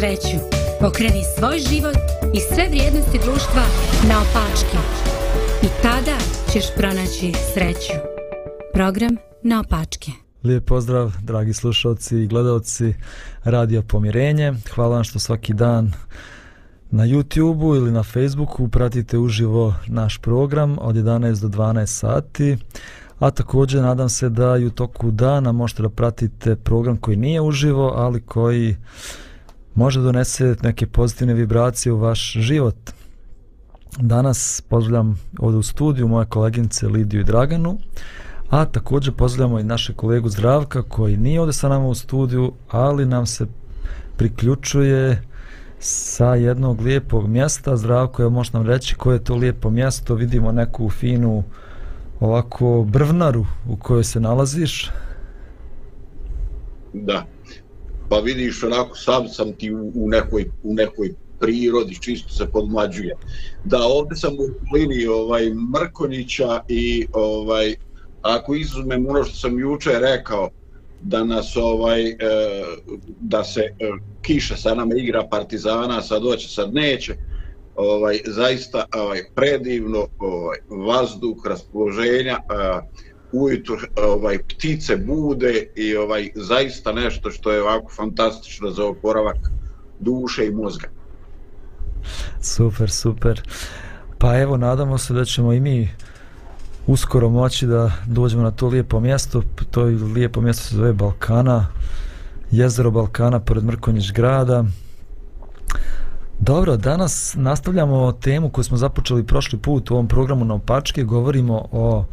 sreću. Pokreni svoj život i sve vrijednosti društva na opačke. I tada ćeš pronaći sreću. Program na opačke. Lijep pozdrav, dragi slušalci i gledalci Radio Pomirenje. Hvala vam što svaki dan na YouTube-u ili na Facebooku pratite uživo naš program od 11 do 12 sati. A također nadam se da i u toku dana možete da pratite program koji nije uživo, ali koji može donese neke pozitivne vibracije u vaš život. Danas pozdravljam ovdje u studiju moje koleginice Lidiju i Draganu, a također pozdravljamo i naše kolegu Zdravka koji nije ovdje sa nama u studiju, ali nam se priključuje sa jednog lijepog mjesta. Zdravko, je možeš nam reći koje je to lijepo mjesto? Vidimo neku finu ovako brvnaru u kojoj se nalaziš. Da. Pa vidiš onako sam sam ti u, u nekoj u nekoj prirodi čisto se podmlađuje. Da, ovdje sam u liniji ovaj Mrkonjića i ovaj ako izuzmem ono što sam juče rekao da nas ovaj e, da se e, kiša sa nama igra Partizana, sad hoće sad neće ovaj zaista ovaj predivno ovaj vazduh raspoloženja e, ujutru ovaj ptice bude i ovaj zaista nešto što je ovako fantastično za oporavak duše i mozga. Super, super. Pa evo, nadamo se da ćemo i mi uskoro moći da dođemo na to lijepo mjesto. To je lijepo mjesto se zove Balkana, jezero Balkana pored Mrkonjić grada. Dobro, danas nastavljamo temu koju smo započeli prošli put u ovom programu na opačke. Govorimo o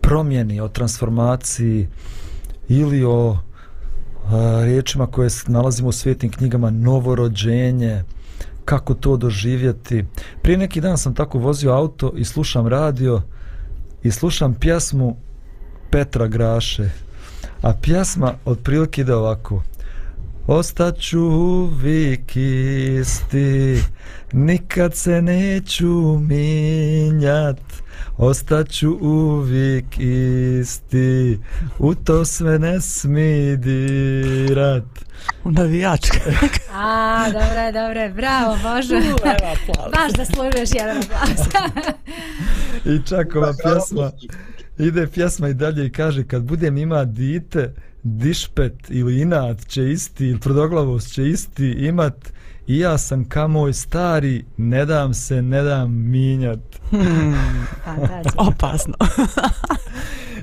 promjeni, o transformaciji ili o a, riječima koje nalazimo u svetim knjigama novorođenje, kako to doživjeti. Prije neki dan sam tako vozio auto i slušam radio i slušam pjesmu Petra Graše. A pjesma otprilike ide ovako. Ostaću uvijek isti, nikad se neću minjat. Ostaću uvijek isti, u to sve ne smi dirat. Navijačka. A, dobro, dobro, bravo, Bože. Baš da služuješ jedan glas. I čak ova pjesma, ide pjesma i dalje i kaže, kad budem ima dite, dišpet ili inat će isti ili tvrdoglavost će isti imat i ja sam ka moj stari ne dam se, ne dam minjat. Hmm, opasno.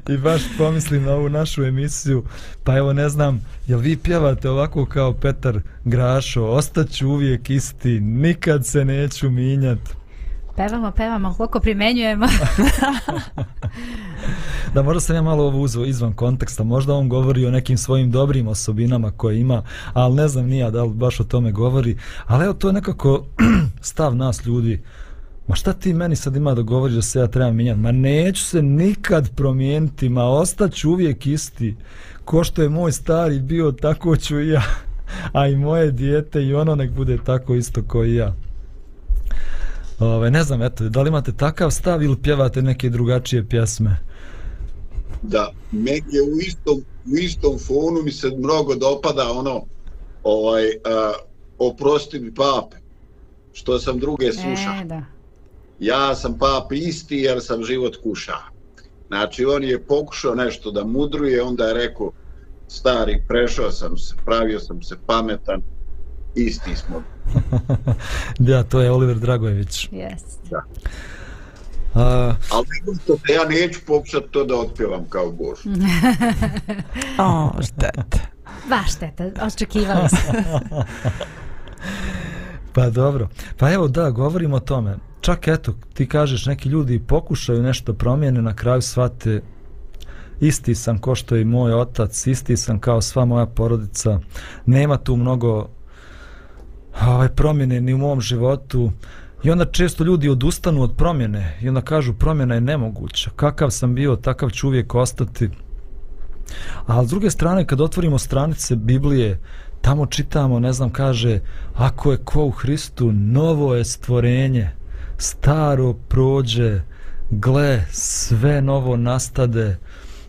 I baš pomislim na ovu našu emisiju pa evo ne znam jel vi pjevate ovako kao Petar Grašo ostaću uvijek isti nikad se neću minjat Pevamo, pevamo, koliko primenjujemo. da možda sam ja malo ovo uzeo izvan konteksta, možda on govori o nekim svojim dobrim osobinama koje ima, ali ne znam nija da li baš o tome govori, ali evo to je nekako stav nas ljudi, ma šta ti meni sad ima da govoriš da se ja trebam mijenjati, ma neću se nikad promijeniti, ma ostaću uvijek isti, ko što je moj stari bio, tako ću i ja, a i moje dijete i ono nek bude tako isto kao i ja. Ove, ne znam, eto, da li imate takav stav ili pjevate neke drugačije pjesme? Da, meni je u istom, u istom fonu mi se mnogo dopada ono, ovaj, uh, oprosti mi pape, što sam druge slušao. E, da. Ja sam pape isti jer sam život kuša. Znači, on je pokušao nešto da mudruje, onda je rekao, stari, prešao sam se, pravio sam se pametan, isti smo. da, to je Oliver Dragojević. Yes. Da. A, Ali se ja neću pokušati to da otpjevam kao Bož. o, štete Baš šteta, očekivali smo. pa dobro. Pa evo da, govorimo o tome. Čak eto, ti kažeš, neki ljudi pokušaju nešto promijene, na kraju shvate isti sam ko što je i moj otac, isti sam kao sva moja porodica. Nema tu mnogo ovaj, promjene ni u mom životu. I onda često ljudi odustanu od promjene i onda kažu promjena je nemoguća. Kakav sam bio, takav ću uvijek ostati. A s druge strane, kad otvorimo stranice Biblije, tamo čitamo, ne znam, kaže, ako je ko u Hristu, novo je stvorenje, staro prođe, gle, sve novo nastade.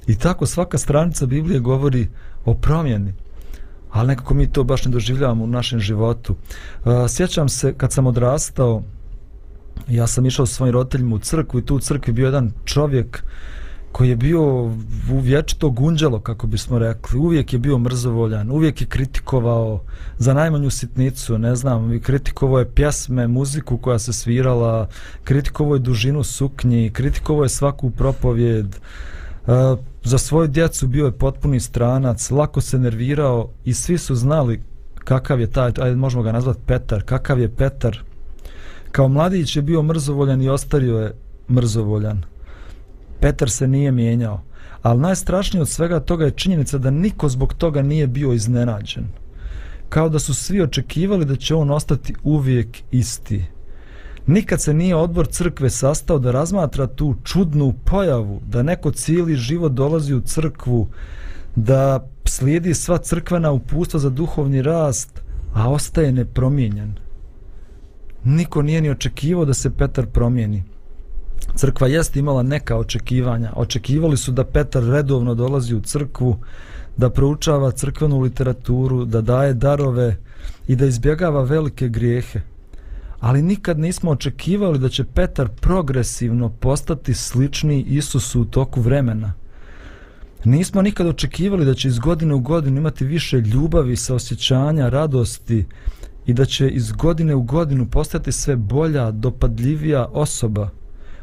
I tako svaka stranica Biblije govori o promjeni ali nekako mi to baš ne doživljavamo u našem životu. Uh, sjećam se kad sam odrastao, ja sam išao sa svojim roditeljima u crkvu i tu u crkvi bio jedan čovjek koji je bio u vječito gunđalo, kako bismo rekli. Uvijek je bio mrzovoljan, uvijek je kritikovao za najmanju sitnicu, ne znam, kritikovao je pjesme, muziku koja se svirala, kritikovao je dužinu suknji, kritikovao je svaku propovjed. Uh, E, za svoju djecu bio je potpuni stranac, lako se nervirao i svi su znali kakav je taj, ajde možemo ga nazvati Petar, kakav je Petar. Kao mladić je bio mrzovoljan i ostario je mrzovoljan. Petar se nije mijenjao. Ali najstrašnije od svega toga je činjenica da niko zbog toga nije bio iznenađen. Kao da su svi očekivali da će on ostati uvijek isti. Nikad se nije odbor crkve sastao da razmatra tu čudnu pojavu, da neko cijeli život dolazi u crkvu, da slijedi sva crkvena upustva za duhovni rast, a ostaje nepromijenjen. Niko nije ni očekivao da se Petar promijeni. Crkva jest imala neka očekivanja. Očekivali su da Petar redovno dolazi u crkvu, da proučava crkvenu literaturu, da daje darove i da izbjegava velike grijehe. Ali nikad nismo očekivali da će Petar progresivno postati slični Isusu u toku vremena. Nismo nikad očekivali da će iz godine u godinu imati više ljubavi, saosjećanja, radosti i da će iz godine u godinu postati sve bolja, dopadljivija osoba.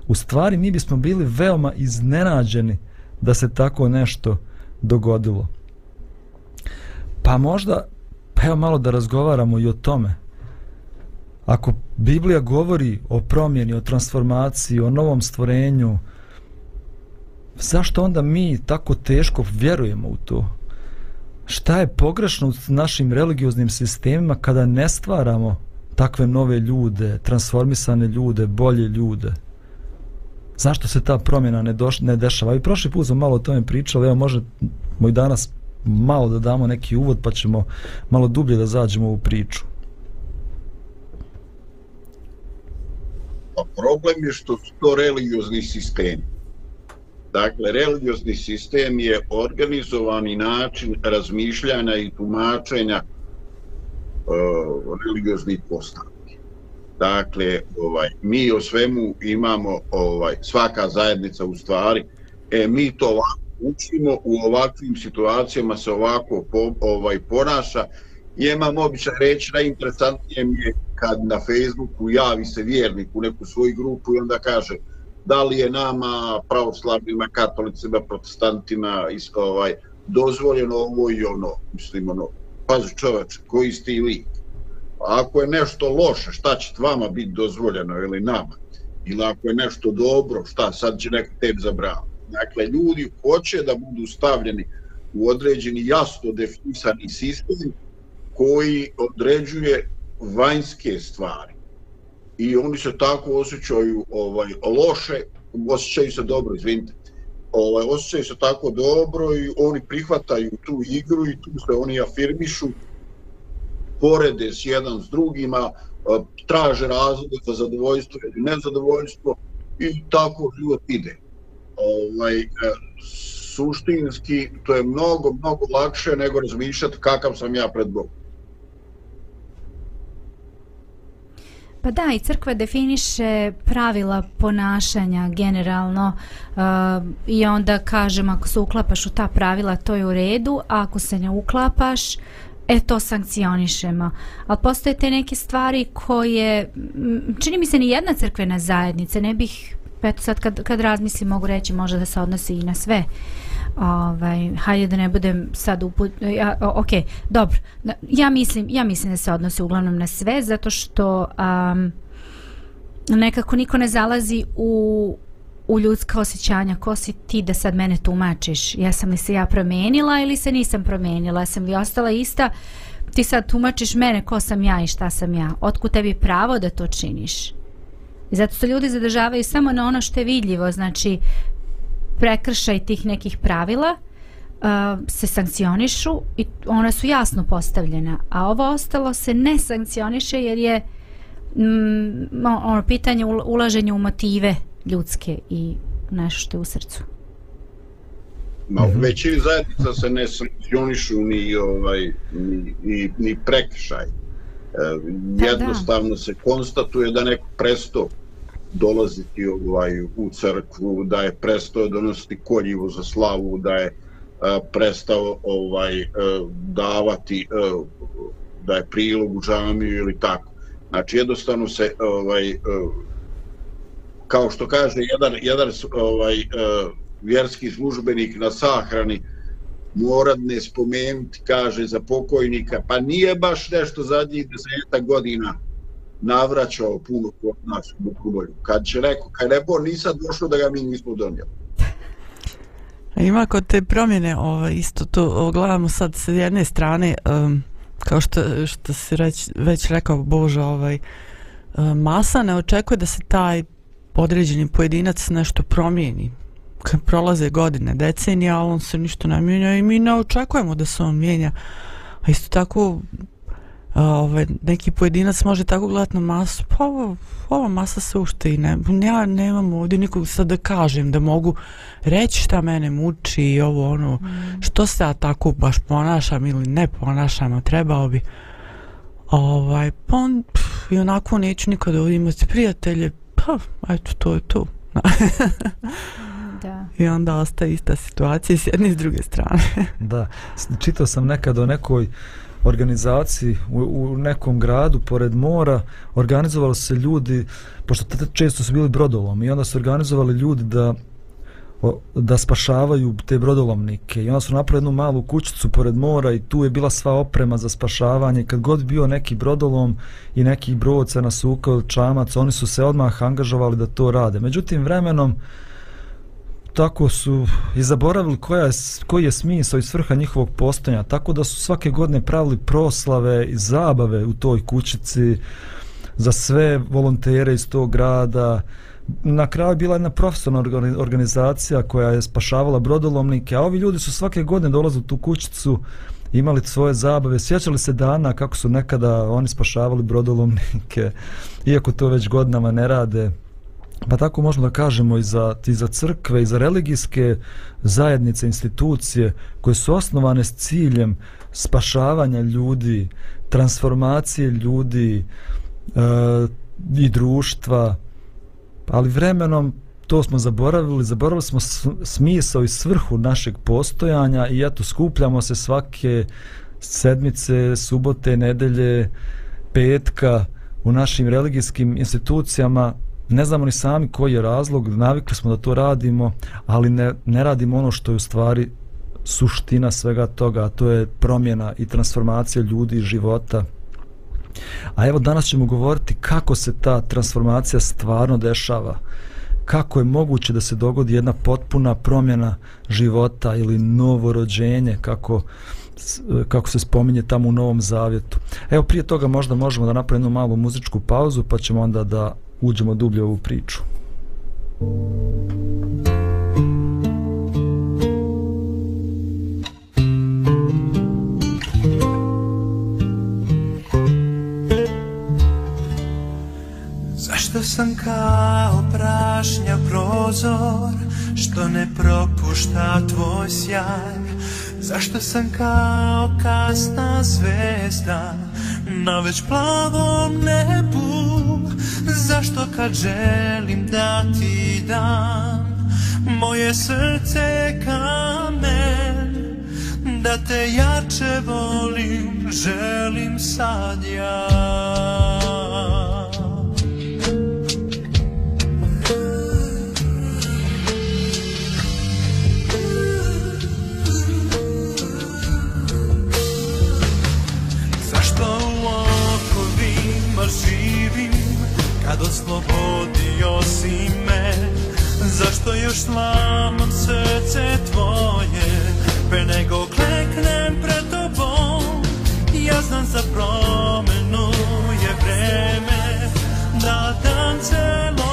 U stvari mi bismo bili veoma iznenađeni da se tako nešto dogodilo. Pa možda, pa evo malo da razgovaramo i o tome. Ako Biblija govori o promjeni, o transformaciji, o novom stvorenju, zašto onda mi tako teško vjerujemo u to? Šta je pogrešno u našim religioznim sistemima kada ne stvaramo takve nove ljude, transformisane ljude, bolje ljude? zašto se ta promjena ne, doš, ne dešava. I prošli put smo malo o tome pričali, evo može moj danas malo da damo neki uvod pa ćemo malo dublje da zađemo u priču. Pa problem je što su to religiozni sistemi. Dakle, religiozni sistem je organizovani način razmišljanja i tumačenja e, uh, religioznih postavki. Dakle, ovaj mi o svemu imamo ovaj svaka zajednica u stvari. E mi to ovako učimo u ovakvim situacijama se ovako po, ovaj ponaša. I imam običaj reći najinteresantnije mi je kad na Facebooku javi se vjernik u neku svoju grupu i onda kaže da li je nama pravoslavnima, katolicima, protestantima is, ovaj, dozvoljeno ovo i ono, mislim ono, pazi čovač, koji ste i lik. ako je nešto loše, šta će vama biti dozvoljeno ili nama? Ili ako je nešto dobro, šta sad će neko tebi zabraviti? Dakle, ljudi hoće da budu stavljeni u određeni jasno definisani sistem koji određuje vanjske stvari. I oni se tako osjećaju ovaj, loše, osjećaju se dobro, izvinite, ovaj, osjećaju se tako dobro i oni prihvataju tu igru i tu se oni afirmišu porede s jedan s drugima, e, traže razloge za zadovoljstvo ili nezadovoljstvo i tako život ide. Ovaj, e, suštinski to je mnogo, mnogo lakše nego razmišljati kakav sam ja pred Bogom. Pa da, i crkva definiše pravila ponašanja generalno uh, i onda kažem ako se uklapaš u ta pravila to je u redu, a ako se ne uklapaš e to sankcionišemo. Ali postoje te neke stvari koje, čini mi se ni jedna crkvena zajednica, ne bih, eto sad kad, kad razmislim mogu reći možda da se odnosi i na sve. Ovaj, hajde da ne budem sad uput... Ja, ok, dobro. Ja mislim, ja mislim da se odnosi uglavnom na sve, zato što um, nekako niko ne zalazi u u ljudska osjećanja, ko si ti da sad mene tumačiš, jesam li se ja promijenila ili se nisam promijenila, sam li ostala ista, ti sad tumačiš mene ko sam ja i šta sam ja, otkud tebi pravo da to činiš. I zato se ljudi zadržavaju samo na ono što je vidljivo, znači prekršaj tih nekih pravila uh, se sankcionišu i ona su jasno postavljena, a ovo ostalo se ne sankcioniše jer je mm, ono pitanje ulaženja u motive ljudske i nešto što je u srcu. Ma, u većini zajednica se ne sankcionišu ni, ovaj, ni, ni, ni prekšaj. E, jednostavno se konstatuje da neko presto dolaziti ovaj, u crkvu, da je prestao donositi koljivu za slavu, da je a, prestao ovaj a, davati a, da je prilog u džamiju ili tako. Znači jednostavno se ovaj a, kao što kaže jedan jedan ovaj a, vjerski službenik na sahrani morad ne spomenuti, kaže za pokojnika, pa nije baš nešto zadnjih deseta godina navraćao puno kod nas u Bukobolju. Kad će neko, kad ne bo, nisam došao da ga mi nismo donijeli. Ima kod te promjene ovaj, isto to, gledamo sad s jedne strane, um, kao što, što si reć, već rekao Boža, ovaj, masa ne očekuje da se taj određeni pojedinac nešto promijeni. Kad prolaze godine, decenije, ali on se ništa ne mijenja i mi ne očekujemo da se on mijenja. A isto tako, ovaj, neki pojedinac može tako gledati na masu, pa ovo, ova masa se ušte i ne, ja nemam ovdje nikog sad da kažem, da mogu reći šta mene muči i ovo ono, mm. što se ja tako baš ponašam ili ne ponašam, a trebao bi. Ovaj, pa on, pff, i onako neću nikada ovdje imati prijatelje, pa, eto, to je to. da. I onda ostaje ista situacija s jedne i s druge strane. da, čitao sam nekad o nekoj uh, organizaciji u, u nekom gradu pored mora organizovali se ljudi pošto često su bili brodolom i onda su organizovali ljudi da da spašavaju te brodolomnike. I onda su napravili jednu malu kućicu pored mora i tu je bila sva oprema za spašavanje. Kad god bio neki brodolom i neki brod se nasukao čamac oni su se odmah angažovali da to rade. Međutim vremenom tako su i zaboravili koja je, koji je smisao i svrha njihovog postojanja, tako da su svake godine pravili proslave i zabave u toj kućici za sve volontere iz tog grada. Na kraju bila jedna profesionalna organizacija koja je spašavala brodolomnike, a ovi ljudi su svake godine dolazili u tu kućicu imali svoje zabave, sjećali se dana kako su nekada oni spašavali brodolomnike, iako to već godinama ne rade, Pa tako možemo da kažemo i za, i za crkve i za religijske zajednice, institucije koje su osnovane s ciljem spašavanja ljudi, transformacije ljudi e, i društva, ali vremenom to smo zaboravili, zaboravili smo smisao i svrhu našeg postojanja i eto skupljamo se svake sedmice, subote, nedelje, petka u našim religijskim institucijama ne znamo ni sami koji je razlog, navikli smo da to radimo, ali ne, ne radimo ono što je u stvari suština svega toga, a to je promjena i transformacija ljudi i života. A evo danas ćemo govoriti kako se ta transformacija stvarno dešava. Kako je moguće da se dogodi jedna potpuna promjena života ili novo rođenje, kako, kako se spominje tamo u Novom Zavjetu. Evo prije toga možda možemo da napravimo jednu malu muzičku pauzu pa ćemo onda da uđemo dublje u ovu priču. Zašto sam kao prašnja prozor Što ne propušta tvoj sjaj Zašto sam kao kasna zvezda Na već plavom nebu Zašto kad želim da ti dam Moje srce kamen Da te jače volim Želim sad ja. Živim kad oslobodio si me. Zašto još slamam srce tvoje? Pre nego kleknem pred tobom Ja znam za promenu je vreme. Da dan celo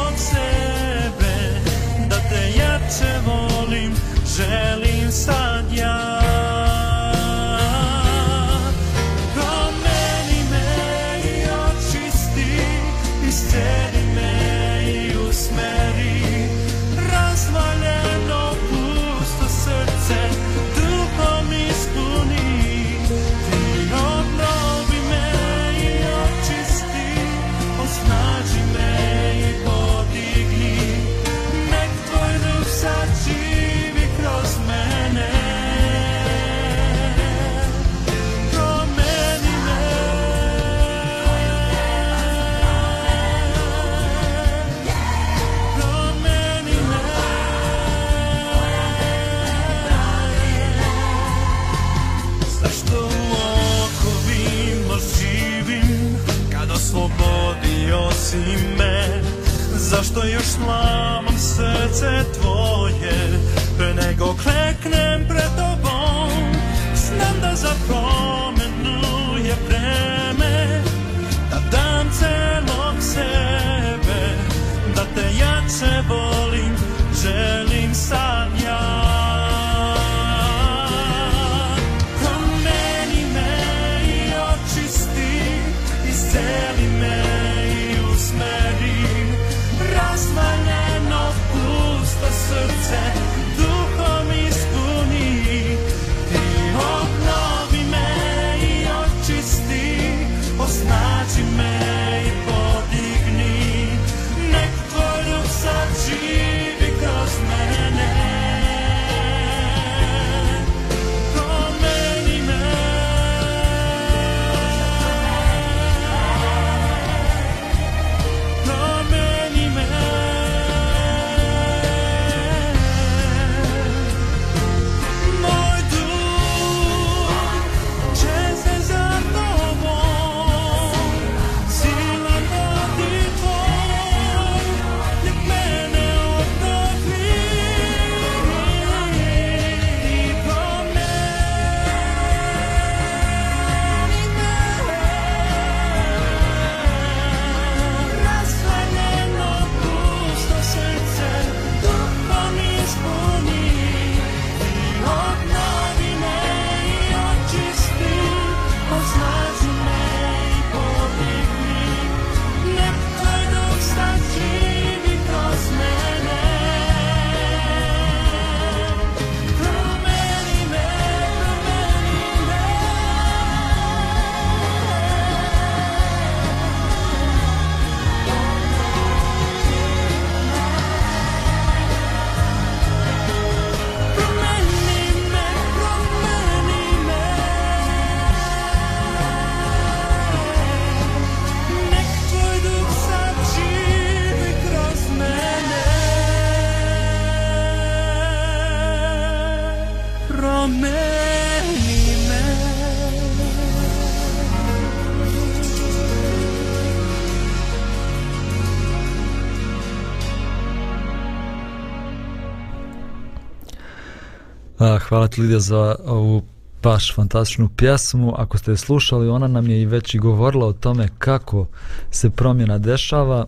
hvala ti Lidija za ovu baš fantastičnu pjesmu. Ako ste je slušali, ona nam je i već i govorila o tome kako se promjena dešava.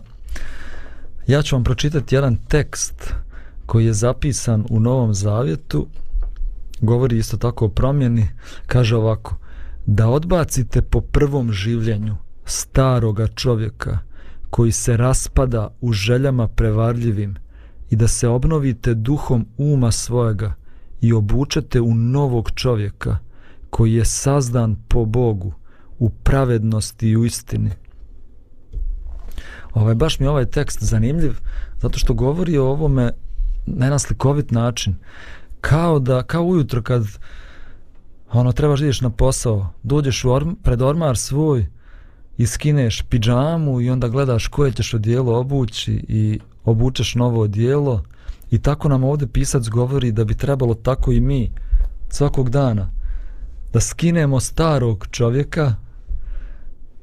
Ja ću vam pročitati jedan tekst koji je zapisan u Novom Zavjetu. Govori isto tako o promjeni. Kaže ovako. Da odbacite po prvom življenju staroga čovjeka koji se raspada u željama prevarljivim i da se obnovite duhom uma svojega i obučete u novog čovjeka koji je sazdan po Bogu u pravednosti i u istini. Ovaj, baš mi je ovaj tekst zanimljiv zato što govori o ovome na jedan slikovit način. Kao da, kao ujutro kad ono, trebaš ideš na posao, dođeš u orm, pred ormar svoj i skineš pidžamu i onda gledaš koje ćeš odijelo obući i obučeš novo odijelo i tako nam ovdje pisac govori da bi trebalo tako i mi svakog dana da skinemo starog čovjeka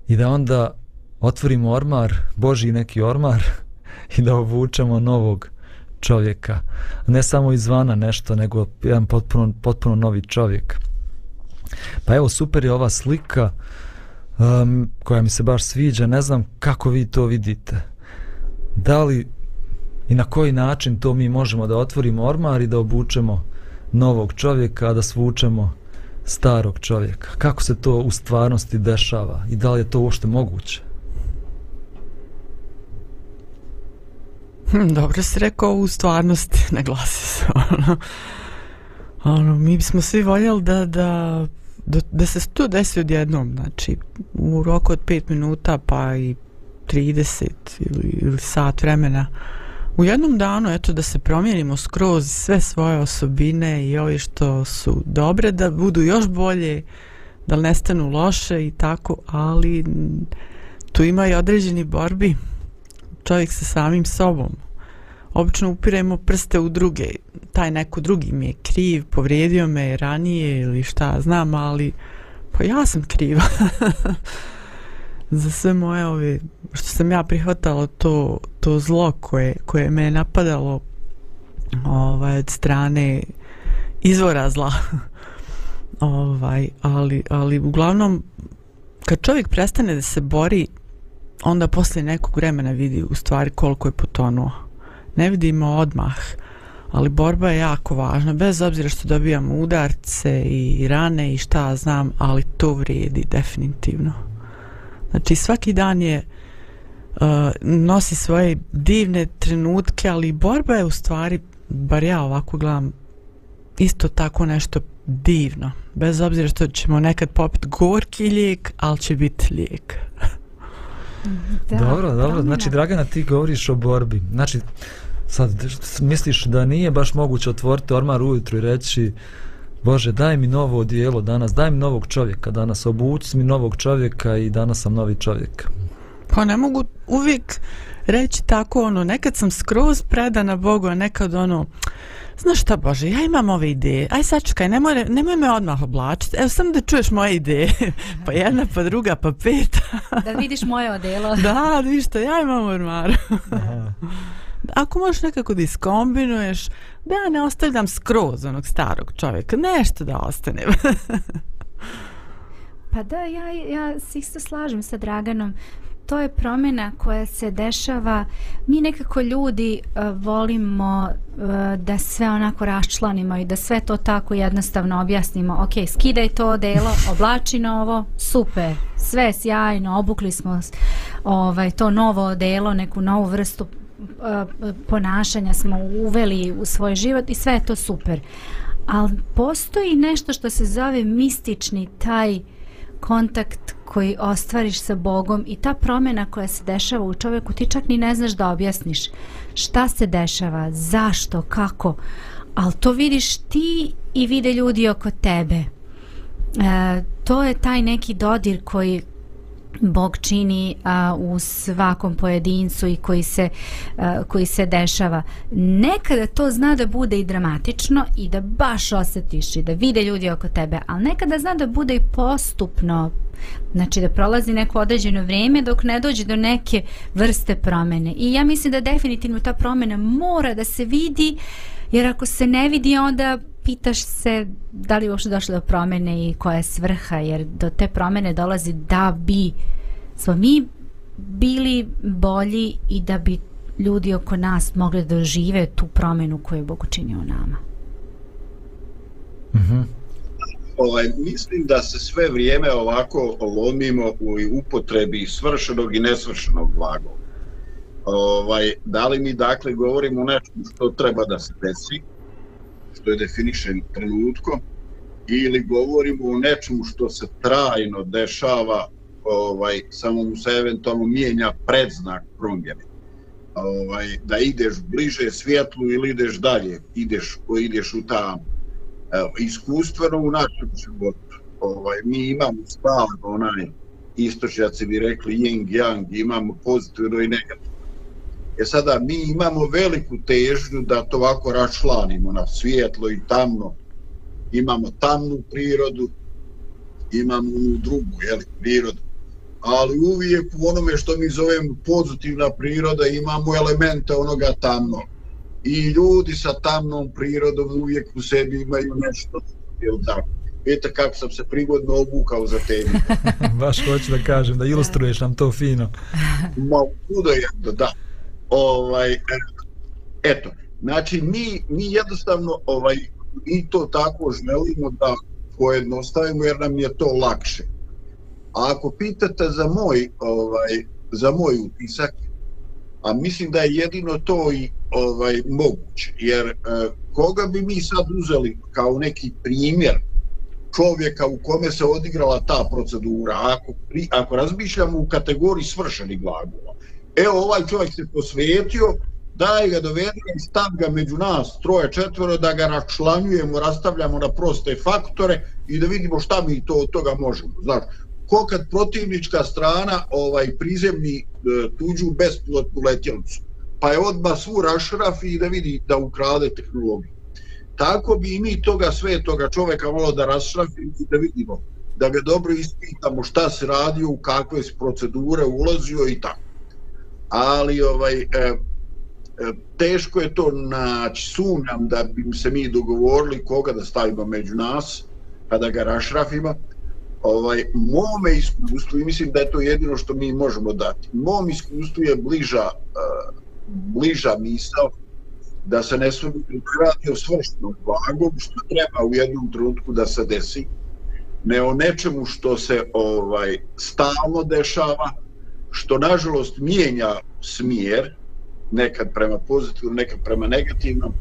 i da onda otvorimo ormar, Boži neki ormar i da obučemo novog čovjeka. Ne samo izvana nešto, nego jedan potpuno, potpuno novi čovjek. Pa evo, super je ova slika um, koja mi se baš sviđa. Ne znam kako vi to vidite. Da li i na koji način to mi možemo da otvorimo ormar i da obučemo novog čovjeka, a da svučemo starog čovjeka. Kako se to u stvarnosti dešava i da li je to uopšte moguće? Hm, dobro si rekao u stvarnosti, ne glasi se. Ono, ono, mi bismo svi voljeli da, da, da, da se to desi odjednom, znači u roku od 5 minuta pa i 30 ili, ili sat vremena. U jednom danu, eto, da se promijenimo skroz sve svoje osobine i ovi što su dobre, da budu još bolje, da nestanu loše i tako, ali tu ima i određeni borbi čovjek sa samim sobom. Obično upiremo prste u druge. Taj neko drugi mi je kriv, povrijedio me ranije ili šta znam, ali pa ja sam kriva. za sve moje ove, što sam ja prihvatala to, to zlo koje, koje me je napadalo ovaj, od strane izvora zla. ovaj, ali, ali uglavnom, kad čovjek prestane da se bori, onda posle nekog vremena vidi u stvari koliko je potonuo. Ne vidimo odmah, ali borba je jako važna, bez obzira što dobijamo udarce i rane i šta znam, ali to vrijedi definitivno. Znači svaki dan je uh, nosi svoje divne trenutke, ali borba je u stvari, bar ja ovako gledam, isto tako nešto divno. Bez obzira što ćemo nekad popiti gorki lijek, ali će biti lijek. Da, dobro, dobro. promjena. Znači, Dragana, ti govoriš o borbi. Znači, sad misliš da nije baš moguće otvoriti ormar ujutru i reći Bože, daj mi novo odijelo danas, daj mi novog čovjeka danas, obuci mi novog čovjeka i danas sam novi čovjek. Pa ne mogu uvijek reći tako ono, nekad sam skroz predana Bogu, a nekad ono, znaš šta Bože, ja imam ove ideje, aj sačekaj, nemoj, nemoj me odmah oblačiti, evo sam da čuješ moje ideje, pa jedna, pa druga, pa peta. Da vidiš moje odelo. da, vidiš što, ja imam u ormaru. Ako možeš nekako da iskombinuješ, da ja ne ostavljam skroz onog starog čovjeka, nešto da ostane. Pa da, ja, ja se isto slažem sa Draganom. To je promjena koja se dešava. Mi nekako ljudi uh, volimo uh, da sve onako raščlanimo i da sve to tako jednostavno objasnimo. Ok, skidaj to odelo, oblači novo, super, sve sjajno, obukli smo ovaj, to novo odelo, neku novu vrstu ponašanja smo uveli u svoj život i sve je to super. Ali postoji nešto što se zove mistični taj kontakt koji ostvariš sa Bogom i ta promjena koja se dešava u čovjeku, ti čak ni ne znaš da objasniš šta se dešava, zašto, kako, ali to vidiš ti i vide ljudi oko tebe. E, to je taj neki dodir koji Bog čini a, u svakom pojedincu i koji se, a, koji se dešava. Nekada to zna da bude i dramatično i da baš osjetiš i da vide ljudi oko tebe, ali nekada zna da bude i postupno, znači da prolazi neko određeno vrijeme dok ne dođe do neke vrste promene. I ja mislim da definitivno ta promjena mora da se vidi, jer ako se ne vidi onda pitaš se da li je uopšte došlo do promjene i koja je svrha, jer do te promjene dolazi da bi smo mi bili bolji i da bi ljudi oko nas mogli da dožive tu promjenu koju je Bog učinio u nama. Mhm. ovaj, mislim da se sve vrijeme ovako lomimo u upotrebi svršenog i nesvršenog glagola. Ovaj, da li mi dakle govorimo o nečemu što treba da se desi, što je definišen trenutkom, ili govorimo o nečemu što se trajno dešava, ovaj, samo mu se eventualno mijenja predznak promjene. Ovaj, da ideš bliže svjetlu ili ideš dalje, ideš, ideš u tamo evo, iskustveno u našem životu. Ovaj, mi imamo stalno onaj, istočnjaci bi rekli yin yang, imamo pozitivno i negativno. E sada mi imamo veliku težnju da to ovako rašlanimo na svijetlo i tamno. Imamo tamnu prirodu, imamo onu drugu jeli, prirodu. Ali uvijek u onome što mi zovemo pozitivna priroda imamo elemente onoga tamnog i ljudi sa tamnom prirodom uvijek u sebi imaju nešto, jel tako? Vidite kako sam se prigodno obukao za temu. baš hoću da kažem, da ilustruješ nam to fino. Ma, kudo je, da. Ovaj, eto, znači mi, mi jednostavno ovaj, i to tako želimo da pojednostavimo jer nam je to lakše. A ako pitate za moj, ovaj, za moj utisak, a mislim da je jedino to i ovaj moguće, jer eh, koga bi mi sad uzeli kao neki primjer čovjeka u kome se odigrala ta procedura, ako, pri, ako razmišljamo u kategoriji svršenih glagola, evo ovaj čovjek se posvetio, daj ga dovedi i stav ga među nas, troje, četvero, da ga račlanjujemo, rastavljamo na proste faktore i da vidimo šta mi to od toga možemo. Znaš, ko kad protivnička strana ovaj prizemni e, tuđu bespilotnu letjelicu, pa je odba svu rašraf i da vidi da ukrade tehnologiju. Tako bi i mi toga sve toga čoveka malo da rašrafimo i da vidimo da ga dobro ispitamo šta se radio, u kakve se procedure ulazio i tako. Ali ovaj e, e, teško je to naći, sumnjam da bi se mi dogovorili koga da stavimo među nas, pa da ga rašrafimo. Ovaj, mome iskustvu, i mislim da je to jedino što mi možemo dati, mom iskustvu je bliža, uh, bliža misao da se ne sve radi o svrštenom blagom, što treba u jednom trenutku da se desi, ne o nečemu što se ovaj stalno dešava, što nažalost mijenja smjer, nekad prema pozitivnom, nekad prema negativnom,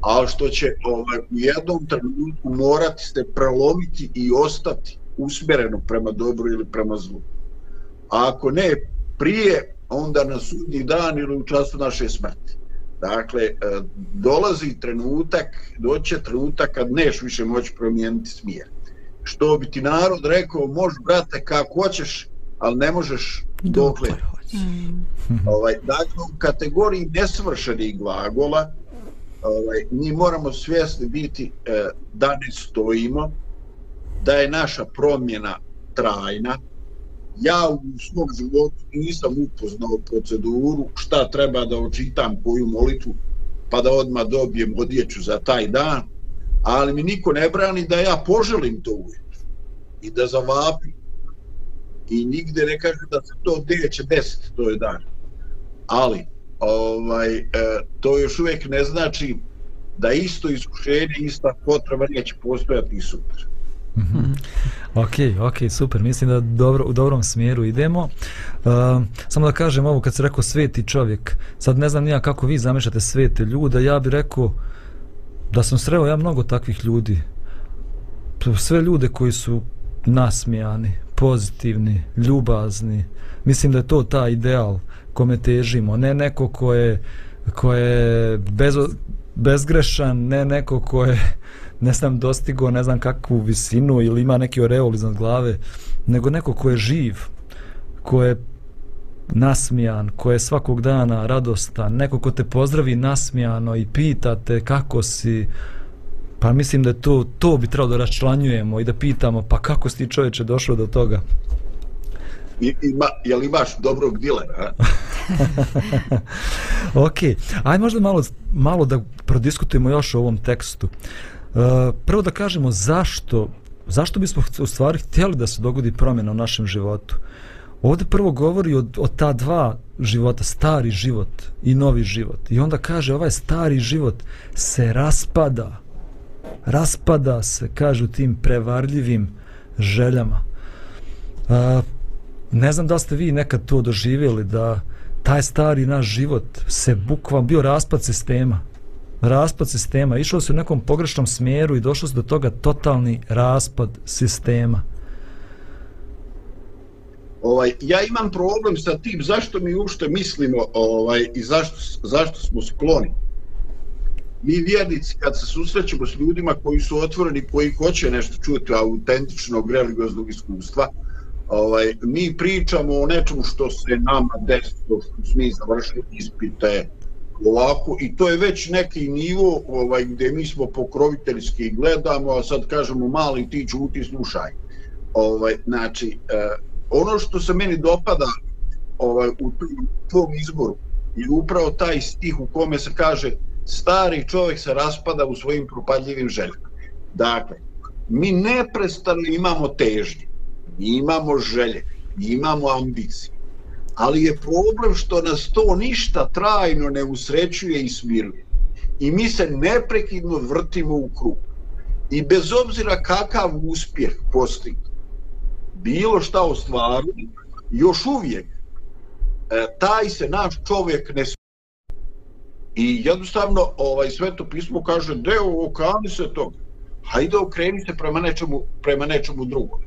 ali što će ovaj, u jednom trenutku morati se prelomiti i ostati usmjereno prema dobru ili prema zlu. A ako ne prije, onda na sudnji dan ili u času naše smrti. Dakle, e, dolazi trenutak, doće trenutak kad neš više moći promijeniti smjer. Što bi ti narod rekao, možeš brate kako hoćeš, ali ne možeš dokle. Mm. Ovaj, dakle, u kategoriji nesvršenih glagola, ovaj, mi moramo svjesni biti eh, da ne stojimo, da je naša promjena trajna. Ja u svom životu nisam upoznao proceduru šta treba da očitam koju molitvu pa da odmah dobijem odjeću za taj dan, ali mi niko ne brani da ja poželim to uvijek i da zavapim i nigde ne kaže da se to neće desiti, to je dan. Ali, ovaj, e, to još uvijek ne znači da isto iskušenje, ista potreba neće postojati i sutra. Mm -hmm. Ok, ok, super. Mislim da dobro, u dobrom smjeru idemo. Uh, samo da kažem ovo, kad se rekao sveti čovjek, sad ne znam nija kako vi zamišljate svete ljude, ja bih rekao da sam sreo ja mnogo takvih ljudi. Sve ljude koji su nasmijani, pozitivni, ljubazni. Mislim da je to ta ideal kome težimo. Ne neko ko je, ko je bez, bezgrešan, ne neko ko je ne znam dostigo ne znam kakvu visinu ili ima neki oreol iznad glave, nego neko ko je živ, ko je nasmijan, ko je svakog dana radostan, neko ko te pozdravi nasmijano i pita te kako si, pa mislim da to, to bi trebalo da raščlanjujemo i da pitamo pa kako si ti čovječe došao do toga. I, ima, je li imaš dobrog dilera? ok, ajde možda malo, malo da prodiskutujemo još o ovom tekstu. Uh, prvo da kažemo zašto, zašto bismo u stvari htjeli da se dogodi promjena u našem životu. Ovdje prvo govori o, o ta dva života, stari život i novi život. I onda kaže ovaj stari život se raspada. Raspada se, kažu tim prevarljivim željama. A, ne znam da ste vi nekad to doživjeli da taj stari naš život se bukvalno bio raspad sistema. Raspad sistema. Išlo se u nekom pogrešnom smjeru i došlo se do toga totalni raspad sistema. Ovaj ja imam problem sa tim zašto mi uopšte mislimo ovaj i zašto zašto smo skloni mi vjernici kad se susrećemo s ljudima koji su otvoreni koji hoće nešto čuti autentičnog religioznog iskustva ovaj, mi pričamo o nečemu što se nama desilo, što smo mi završili ispite, ovako, i to je već neki nivo ovaj, gdje mi smo pokroviteljski gledamo, a sad kažemo mali ti čuti, slušaj. Ovaj, znači, eh, ono što se meni dopada ovaj, u tom izboru je upravo taj stih u kome se kaže stari čovjek se raspada u svojim propadljivim željama. Dakle, mi neprestano imamo težnje mi imamo želje, mi imamo ambicije. Ali je problem što nas to ništa trajno ne usrećuje i smiruje. I mi se neprekidno vrtimo u krug. I bez obzira kakav uspjeh postigne, bilo šta o još uvijek e, taj se naš čovjek ne I jednostavno ovaj sveto pismo kaže deo okani se tog. Hajde okreni se prema nečemu, prema nečemu drugom.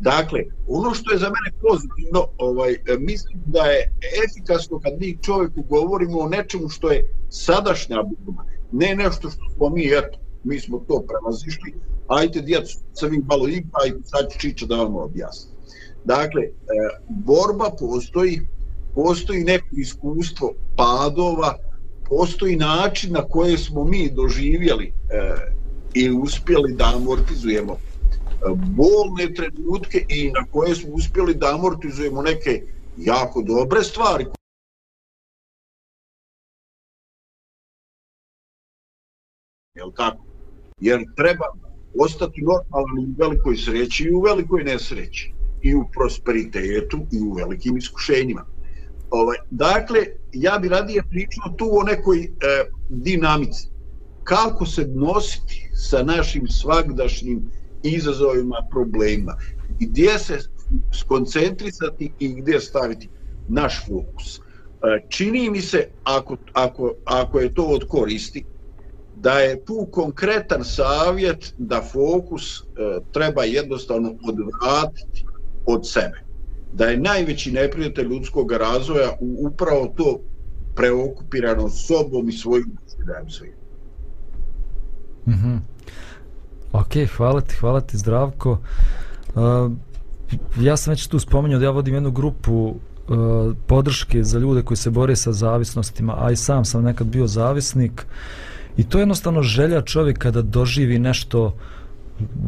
Dakle, ono što je za mene pozitivno, ovaj, mislim da je efikasno kad mi čovjeku govorimo o nečemu što je sadašnja borba, ne nešto što smo mi, eto, mi smo to prevazišli, ajte djecu, sam im malo ipa i sad ću da vam objasnim. Dakle, e, borba postoji, postoji neko iskustvo padova, postoji način na koje smo mi doživjeli e, i uspjeli da amortizujemo e, bolne trenutke i na koje smo uspjeli da amortizujemo neke jako dobre stvari jel tako? Jer treba ostati normalan u velikoj sreći i u velikoj nesreći i u prosperitetu i u velikim iskušenjima. Ovaj, dakle, ja bi radije pričao tu o nekoj e, dinamici. Kako se nositi sa našim svagdašnjim izazovima, problema. Gdje se skoncentrisati i gdje staviti naš fokus. E, čini mi se, ako, ako, ako je to od koristi, da je tu konkretan savjet da fokus e, treba jednostavno odvratiti od sebe. Da je najveći neprijatelj ljudskog razvoja u, upravo to preokupirano sobom i svojim doživljajem svijetom. Mhm. Mm -hmm. Ok, hvala ti, hvala ti Zdravko. Uh, ja sam već tu spomenuo da ja vodim jednu grupu uh, podrške za ljude koji se bore sa zavisnostima, a i sam sam nekad bio zavisnik. I to je jednostavno želja čovjeka da doživi nešto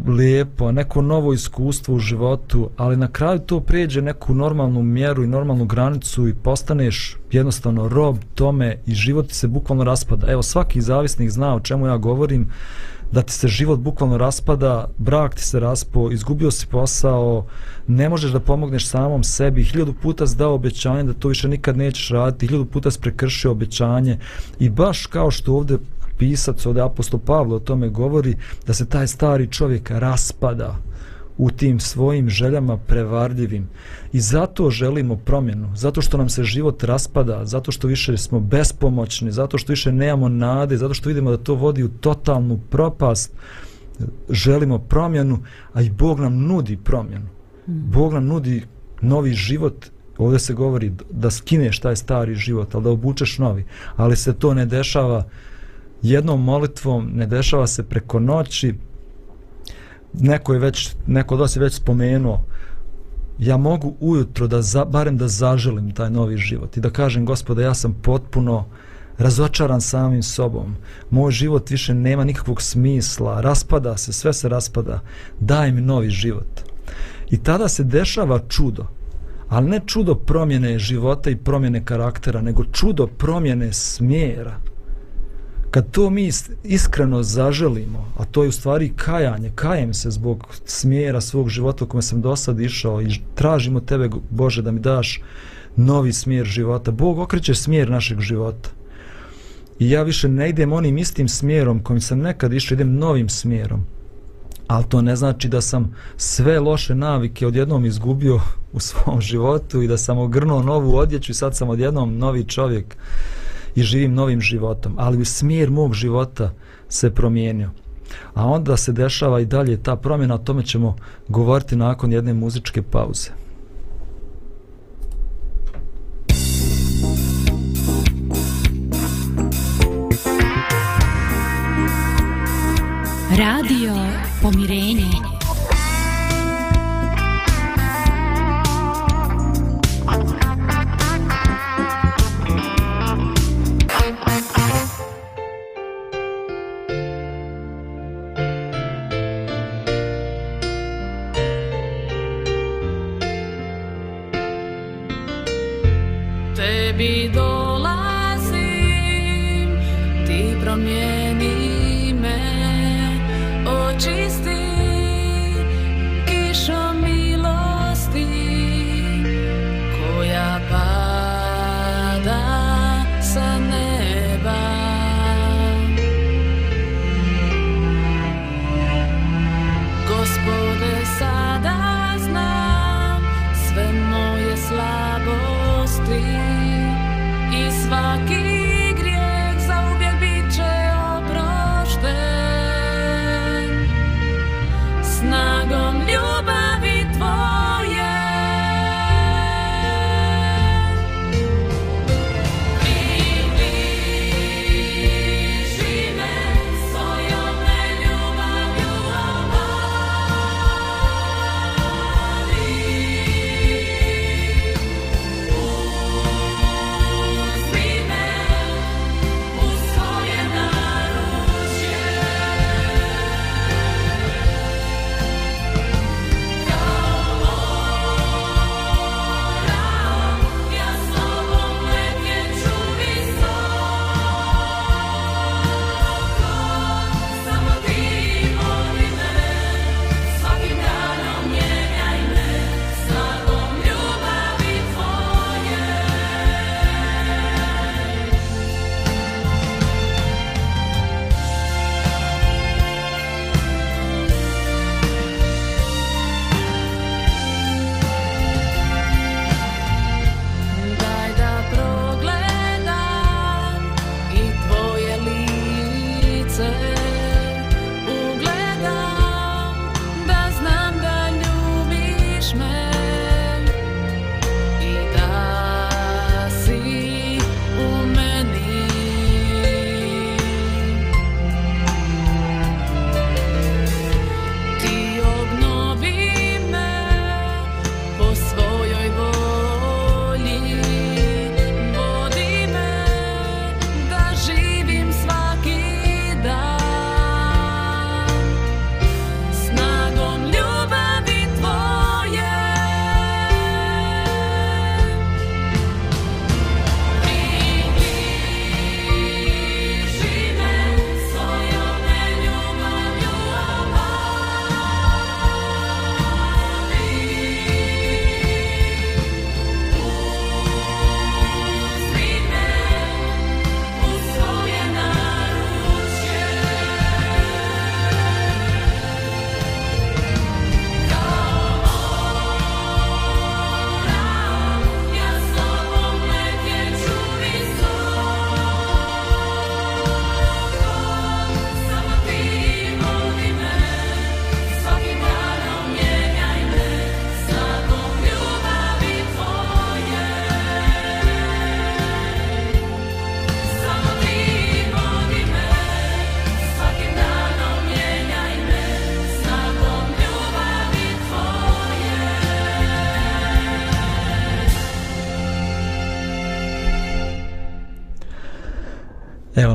lijepo, neko novo iskustvo u životu, ali na kraju to pređe neku normalnu mjeru i normalnu granicu i postaneš jednostavno rob tome i život ti se bukvalno raspada. Evo, svaki zavisnik zna o čemu ja govorim, da ti se život bukvalno raspada, brak ti se raspo, izgubio si posao, ne možeš da pomogneš samom sebi, hiljadu puta si dao obećanje da to više nikad nećeš raditi, hiljadu puta si prekršio obećanje i baš kao što ovdje pisac od apostol Pavlo o tome govori da se taj stari čovjek raspada u tim svojim željama prevarljivim i zato želimo promjenu zato što nam se život raspada zato što više smo bespomoćni zato što više nemamo nade zato što vidimo da to vodi u totalnu propast. Želimo promjenu a i Bog nam nudi promjenu. Hmm. Bog nam nudi novi život. Ovdje se govori da skineš taj stari život ali da obučeš novi. Ali se to ne dešava jednom molitvom ne dešava se preko noći. Neko je već neko od vas je već spomenuo. Ja mogu ujutro da za, barem da zaželim taj novi život i da kažem gospode ja sam potpuno razočaran samim sobom. Moj život više nema nikakvog smisla. Raspada se, sve se raspada. Daj mi novi život. I tada se dešava čudo ali ne čudo promjene života i promjene karaktera nego čudo promjene smjera kad to mi iskreno zaželimo, a to je u stvari kajanje, kajem se zbog smjera svog života u kome sam do sad išao i tražimo tebe, Bože, da mi daš novi smjer života. Bog okreće smjer našeg života. I ja više ne idem onim istim smjerom kojim sam nekad išao, idem novim smjerom. Ali to ne znači da sam sve loše navike odjednom izgubio u svom životu i da sam ogrnuo novu odjeću i sad sam odjednom novi čovjek i živim novim životom, ali smjer mog života se promijenio. A onda se dešava i dalje ta promjena, o tome ćemo govoriti nakon jedne muzičke pauze. Radio Pomirenje.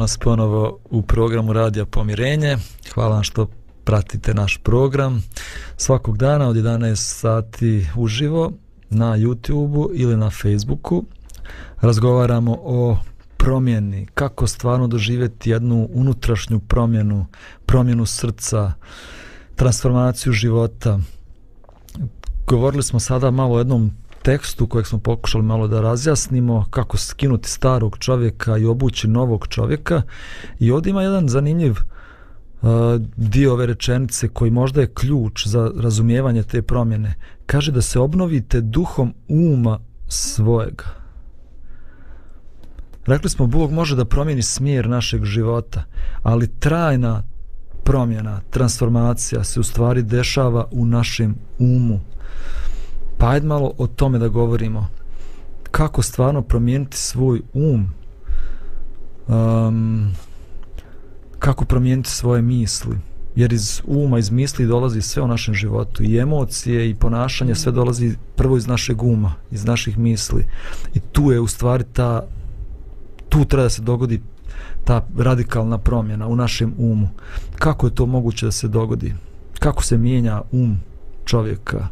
Danas ponovo u programu Radija Pomirenje. Hvala vam što pratite naš program svakog dana od 11 sati uživo na YouTubeu ili na Facebooku. Razgovaramo o promjeni, kako stvarno doživjeti jednu unutrašnju promjenu, promjenu srca, transformaciju života. Govorili smo sada malo o jednom tekstu kojeg smo pokušali malo da razjasnimo kako skinuti starog čovjeka i obući novog čovjeka i ovdje ima jedan zanimljiv uh, dio ove rečenice koji možda je ključ za razumijevanje te promjene. Kaže da se obnovite duhom uma svojega. Rekli smo, Bog može da promijeni smjer našeg života, ali trajna promjena, transformacija se u stvari dešava u našem umu. Pa ajde malo o tome da govorimo. Kako stvarno promijeniti svoj um? Um, kako promijeniti svoje misli? Jer iz uma, iz misli dolazi sve u našem životu. I emocije i ponašanje sve dolazi prvo iz našeg uma, iz naših misli. I tu je u stvari ta tu treba da se dogodi ta radikalna promjena u našem umu. Kako je to moguće da se dogodi? Kako se mijenja um čovjeka?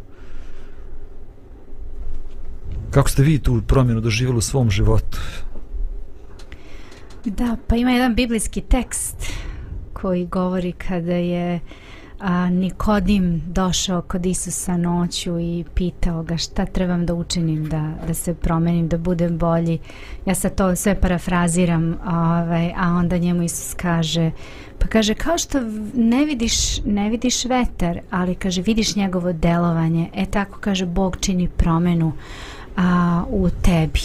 Kako ste vi tu promjenu doživjeli u svom životu? Da, pa ima jedan biblijski tekst koji govori kada je a, Nikodim došao kod Isusa noću i pitao ga šta trebam da učinim da, da se promenim, da budem bolji. Ja sad to sve parafraziram, ovaj, a onda njemu Isus kaže, pa kaže kao što ne vidiš, ne vidiš vetar, ali kaže vidiš njegovo delovanje, e tako kaže Bog čini promenu a, u tebi.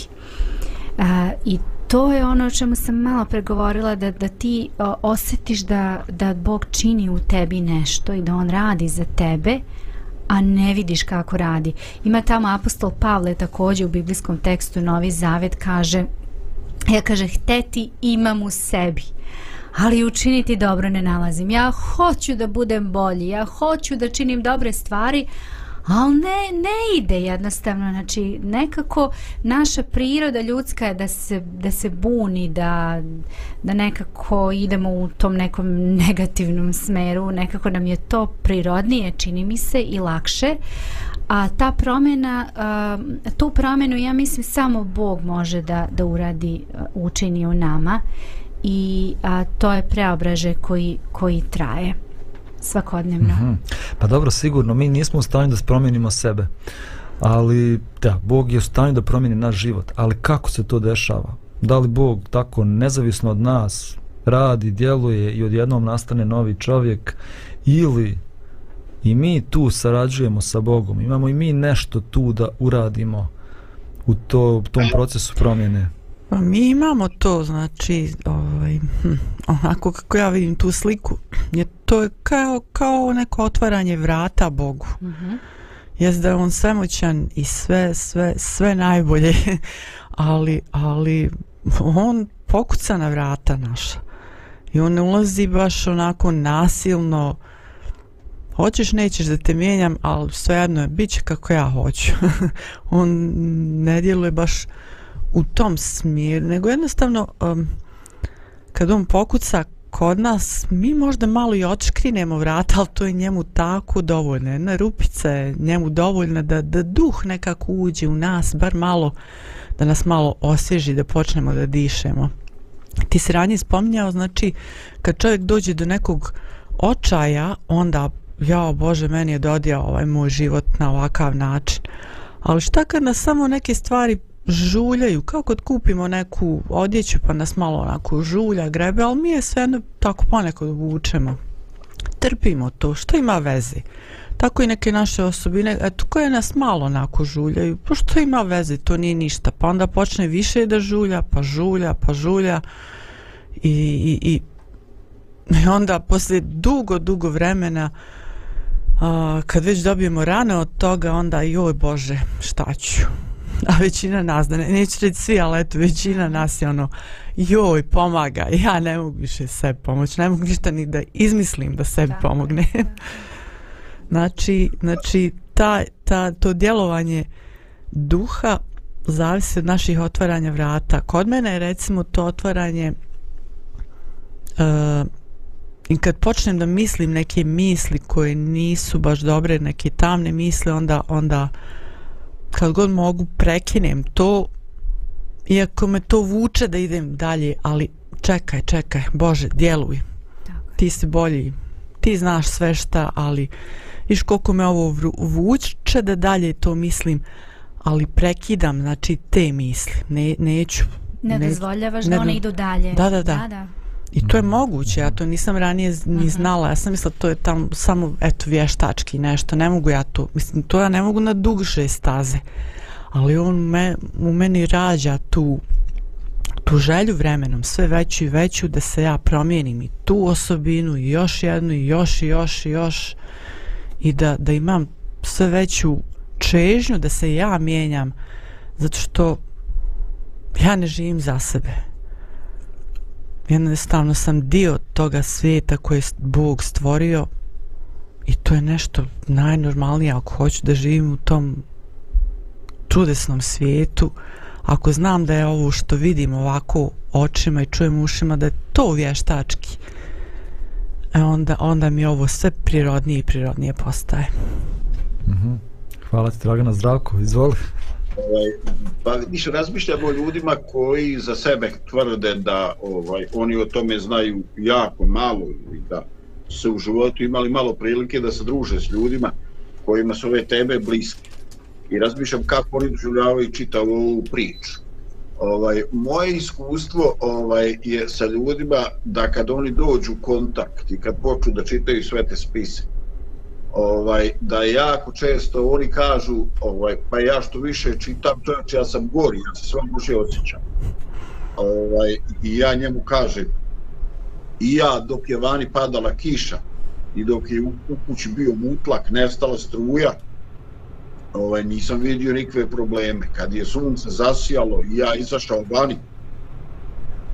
A, I to je ono o čemu sam malo pregovorila da, da ti o, osjetiš da, da Bog čini u tebi nešto i da On radi za tebe a ne vidiš kako radi. Ima tamo apostol Pavle također u biblijskom tekstu Novi Zavet kaže ja kaže hteti imam u sebi ali učiniti dobro ne nalazim. Ja hoću da budem bolji, ja hoću da činim dobre stvari, ali ne, ne ide jednostavno, znači nekako naša priroda ljudska je da se, da se buni, da, da nekako idemo u tom nekom negativnom smeru, nekako nam je to prirodnije, čini mi se, i lakše, a ta promjena, uh, tu promjenu ja mislim samo Bog može da, da uradi, uh, učini u nama i a, to je preobraže koji, koji traje svakodnevno. Mm -hmm. Pa dobro, sigurno, mi nismo u stanju da promijenimo sebe, ali da, Bog je u stanju da promijeni naš život, ali kako se to dešava? Da li Bog tako nezavisno od nas radi, djeluje i odjednom nastane novi čovjek ili i mi tu sarađujemo sa Bogom, imamo i mi nešto tu da uradimo u to, tom procesu promjene? Pa mi imamo to, znači, ovaj, hm, onako kako ja vidim tu sliku, je to je kao, kao neko otvaranje vrata Bogu. Mm -hmm. Jest da je on svemoćan i sve, sve, sve najbolje, ali, ali on pokuca na vrata naša. I on ne ulazi baš onako nasilno, hoćeš, nećeš da te mijenjam, ali svejedno je, bit će kako ja hoću. on ne djeluje baš u tom smjeru, nego jednostavno um, kad on pokuca kod nas, mi možda malo i očkrinemo vrata, ali to je njemu tako dovoljno. Jedna rupica je njemu dovoljna da, da duh nekako uđe u nas, bar malo, da nas malo osježi, da počnemo da dišemo. Ti se ranije spominjao, znači, kad čovjek dođe do nekog očaja, onda, ja, Bože, meni je dodijao ovaj moj život na ovakav način. Ali šta kad nas samo neke stvari žuljaju, kao kad kupimo neku odjeću pa nas malo onako žulja, grebe, ali mi je sve jedno tako ponekad vučemo. Trpimo to, što ima veze? Tako i neke naše osobine, eto, koje nas malo onako žuljaju, pa što ima veze, to nije ništa. Pa onda počne više da žulja, pa žulja, pa žulja i, i, i, i onda poslije dugo, dugo vremena a, kad već dobijemo rane od toga, onda joj Bože, šta ću? a većina nas, da ne, neću reći svi, ali eto, većina nas je ono, joj, pomaga, ja ne mogu više sebi pomoći, ne mogu ništa ni da izmislim da sebi da, pomogne. znači, znači, ta, ta, to djelovanje duha zavisi od naših otvaranja vrata. Kod mene je recimo to otvaranje uh, i kad počnem da mislim neke misli koje nisu baš dobre, neke tamne misle, onda, onda kad god mogu prekinem to, iako me to vuče da idem dalje, ali čekaj, čekaj, Bože, djeluj. Tako. Ti si bolji, ti znaš sve šta, ali viš koliko me ovo vuče da dalje to mislim, ali prekidam, znači, te misli. Ne, neću. Ne, neću. dozvoljavaš ne da one idu dalje. Da, da, da. da, da. I to je moguće, ja to nisam ranije ni znala, ja sam mislila to je tamo samo eto vještački nešto, ne mogu ja to, mislim to ja ne mogu na duže staze, ali on me, u meni rađa tu tu želju vremenom sve veću i veću da se ja promijenim i tu osobinu i još jednu i još i još i još i da, da imam sve veću čežnju da se ja mijenjam zato što ja ne živim za sebe jednostavno sam dio toga svijeta koje je Bog stvorio i to je nešto najnormalnije ako hoću da živim u tom čudesnom svijetu ako znam da je ovo što vidim ovako očima i čujem ušima da je to vještački e onda, onda mi ovo sve prirodnije i prirodnije postaje Mhm. Hvala ti Dragana Zdravko, izvoli. Ovaj, pa više razmišljam o ljudima koji za sebe tvrde da ovaj oni o tome znaju jako malo i da se u životu imali malo prilike da se druže s ljudima kojima su ove teme bliske. I razmišljam kako oni doživljavaju čitavu ovu priču. Ovaj, moje iskustvo ovaj, je sa ljudima da kad oni dođu u kontakt i kad počnu da čitaju sve te spise, ovaj da jako često oni kažu ovaj pa ja što više čitam to znači ja sam gori ja se sve loše osjećam. Ovaj i ja njemu kažem i ja dok je vani padala kiša i dok je u u kući bio mutlak nestala struja ovaj nisam vidio nikakve probleme. Kad je sunce zasijalo i ja izašao vani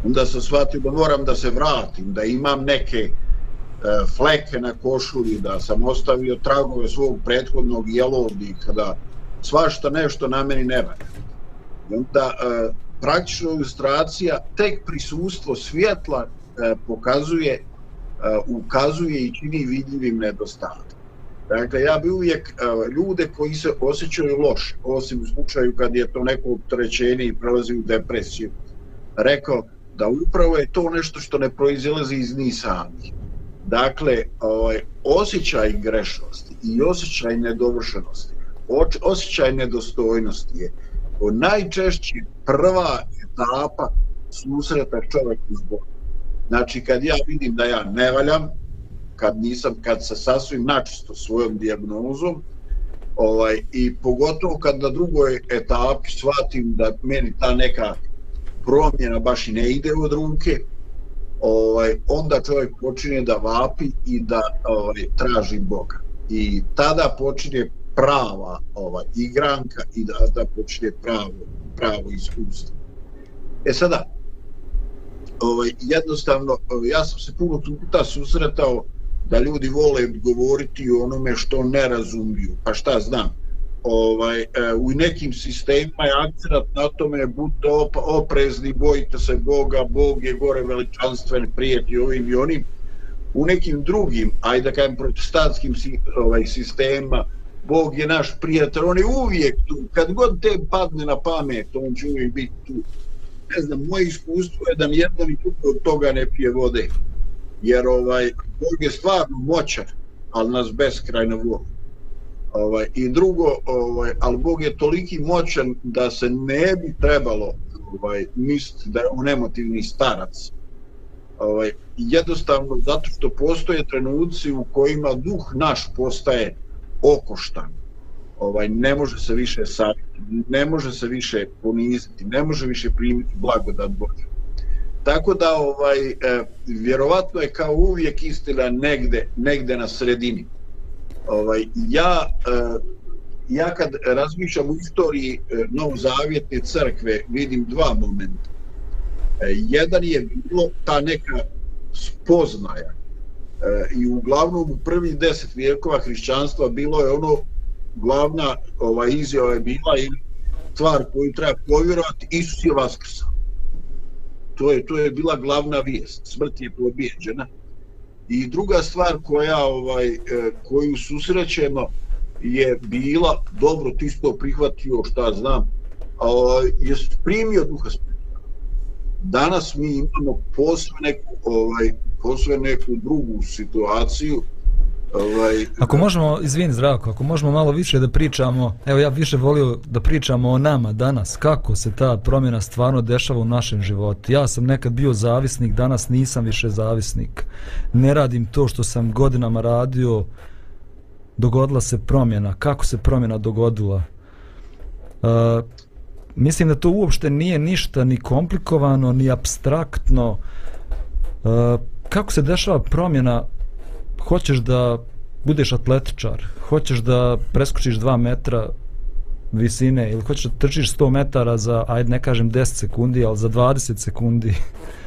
onda sam shvatio da moram da se vratim da imam neke E, fleke na košulji, da sam ostavio tragove svog prethodnog jelovnika, da svašta nešto na meni ne valja. I onda e, praktično ilustracija, tek prisustvo svjetla e, pokazuje, e, ukazuje i čini vidljivim nedostatak. Dakle, ja bi uvijek e, ljude koji se osjećaju loše, osim u slučaju kad je to neko opterećenje i prelazi u depresiju, rekao da upravo je to nešto što ne proizilazi iz njih samih. Dakle, ovaj, osjećaj grešnosti i osjećaj nedovršenosti, oč- osjećaj nedostojnosti je o najčešće prva etapa susreta čovjeka s Bogom. Znači, kad ja vidim da ja ne valjam, kad nisam, kad se sasvim načisto svojom dijagnozom, ovaj, i pogotovo kad na drugoj etapi shvatim da meni ta neka promjena baš i ne ide od ruke, ovaj, onda čovjek počinje da vapi i da ovaj, traži Boga. I tada počinje prava ovaj, igranka i da, da počinje pravo, pravo iskustvo. E sada, ovaj, jednostavno, ovaj, ja sam se puno puta susretao da ljudi vole govoriti o onome što ne razumiju, pa šta znam, ovaj, e, u nekim sistemima je akcenat na tome budite oprezni, bojite se Boga, Bog je gore veličanstven, prijeti ovim i onim. U nekim drugim, ajde da kajem protestantskim ovaj, sistemima, Bog je naš prijatelj, on je uvijek tu, kad god te padne na pamet, on će uvijek biti tu. Ne znam, moje iskustvo je da nijedno i drugo od toga ne pije vode. Jer ovaj, Bog je stvarno moćan, ali nas beskrajno voli. Ovaj, I drugo, ovaj, ali Bog je toliki moćan da se ne bi trebalo ovaj, misliti da je on emotivni starac. Ovaj, jednostavno zato što postoje trenuci u kojima duh naš postaje okoštan. Ovaj, ne može se više saviti, ne može se više poniziti, ne može više primiti blagodat Božja. Tako da ovaj e, vjerovatno je kao uvijek istina negde negde na sredini ovaj, ja, e, ja kad razmišljam u istoriji e, novozavjetne crkve vidim dva momenta. E, jedan je bilo ta neka spoznaja i uglavnom u prvih deset vijekova hrišćanstva bilo je ono glavna ova izjava je bila i stvar koju treba povjerovati Isus je vaskrsao. To je, to je bila glavna vijest. Smrt je pobjeđena I druga stvar koja ovaj e, koju susrećemo je bila, dobro ti si to prihvatio šta znam, a, ovaj, je primio duha svetog. Danas mi imamo posve neku, ovaj, posve neku drugu situaciju, Ovaj, Ako možemo, izvini Zdravko, ako možemo malo više da pričamo, evo ja više volio da pričamo o nama danas, kako se ta promjena stvarno dešava u našem životu. Ja sam nekad bio zavisnik, danas nisam više zavisnik. Ne radim to što sam godinama radio, dogodila se promjena. Kako se promjena dogodila? Uh, mislim da to uopšte nije ništa ni komplikovano, ni abstraktno. Uh, kako se dešava promjena hoćeš da budeš atletičar, hoćeš da preskočiš 2 metra visine ili hoćeš da trčiš 100 metara za, ajde ne kažem 10 sekundi, ali za 20 sekundi,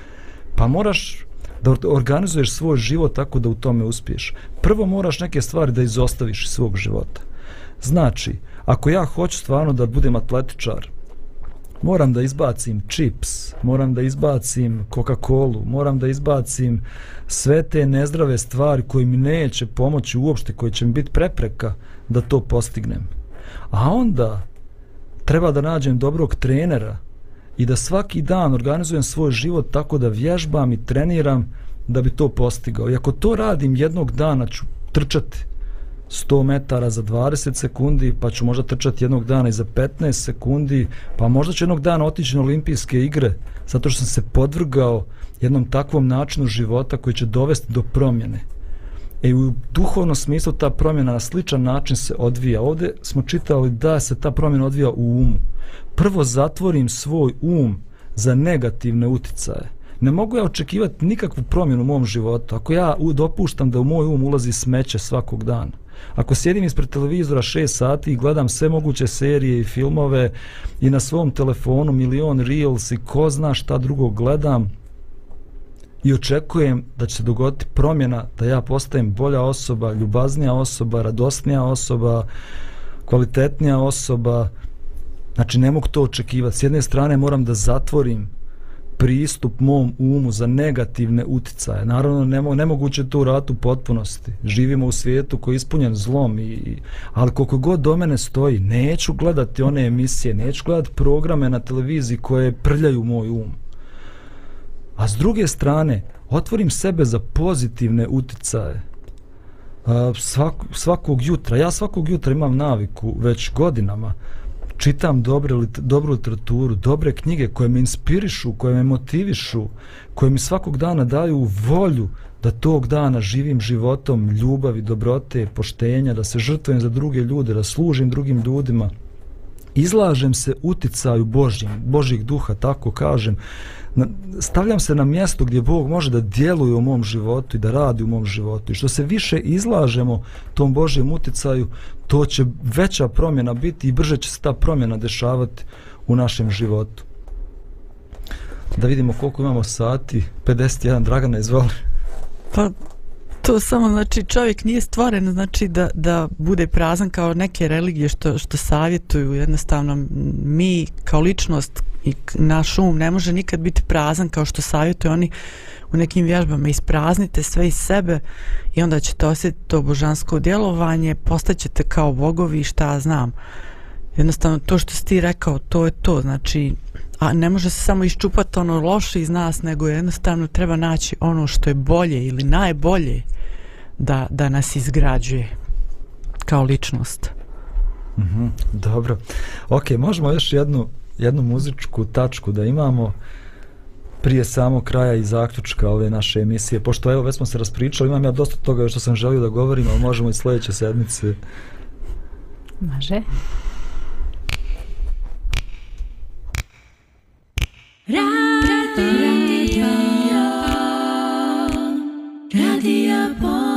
pa moraš da organizuješ svoj život tako da u tome uspiješ. Prvo moraš neke stvari da izostaviš iz svog života. Znači, ako ja hoću stvarno da budem atletičar, moram da izbacim čips, moram da izbacim Coca-Colu, moram da izbacim sve te nezdrave stvari koje mi neće pomoći uopšte, koje će mi biti prepreka da to postignem. A onda treba da nađem dobrog trenera i da svaki dan organizujem svoj život tako da vježbam i treniram da bi to postigao. I ako to radim jednog dana ću trčati 100 metara za 20 sekundi, pa ću možda trčati jednog dana i za 15 sekundi, pa možda ću jednog dana otići na olimpijske igre, zato što sam se podvrgao jednom takvom načinu života koji će dovesti do promjene. E u duhovnom smislu ta promjena na sličan način se odvija. Ovdje smo čitali da se ta promjena odvija u umu. Prvo zatvorim svoj um za negativne uticaje. Ne mogu ja očekivati nikakvu promjenu u mom životu ako ja dopuštam da u moj um ulazi smeće svakog dana. Ako sjedim ispred televizora 6 sati i gledam sve moguće serije i filmove i na svom telefonu milion reels i ko zna šta drugo gledam i očekujem da će se dogoditi promjena da ja postajem bolja osoba, ljubaznija osoba, radosnija osoba, kvalitetnija osoba, znači ne mogu to očekivati. S jedne strane moram da zatvorim pristup mom umu za negativne uticaje. Naravno, nemo, nemoguće to uraditi u potpunosti. Živimo u svijetu koji je ispunjen zlom, i, ali koliko god do mene stoji, neću gledati one emisije, neću gledati programe na televiziji koje prljaju moj um. A s druge strane, otvorim sebe za pozitivne uticaje. Svak, svakog jutra, ja svakog jutra imam naviku već godinama, čitam dobre, dobru literaturu, dobre knjige koje me inspirišu, koje me motivišu, koje mi svakog dana daju volju da tog dana živim životom ljubavi, dobrote, poštenja, da se žrtvujem za druge ljude, da služim drugim ljudima. Izlažem se uticaju Božjim, Božjih duha, tako kažem, stavljam se na mjesto gdje Bog može da djeluje u mom životu i da radi u mom životu. I što se više izlažemo tom Božjem uticaju, to će veća promjena biti i brže će se ta promjena dešavati u našem životu. Da vidimo koliko imamo sati. 51, Dragana, izvoli. Pa, to samo znači čovjek nije stvoren znači da, da bude prazan kao neke religije što, što savjetuju jednostavno mi kao ličnost i naš um ne može nikad biti prazan kao što savjetuju oni u nekim vježbama. Ispraznite sve iz sebe i onda ćete osjetiti to božansko djelovanje postaćete kao bogovi šta znam. Jednostavno to što si ti rekao to je to. Znači a ne može se samo iščupati ono loše iz nas nego jednostavno treba naći ono što je bolje ili najbolje da, da nas izgrađuje kao ličnost. Mm -hmm, dobro. Ok, možemo još jednu jednu muzičku tačku da imamo prije samo kraja i zaključka ove naše emisije. Pošto evo već smo se raspričali, imam ja dosta toga što sam želio da govorim, ali možemo i sljedeće sedmice. Može. Radio, radio, radio, A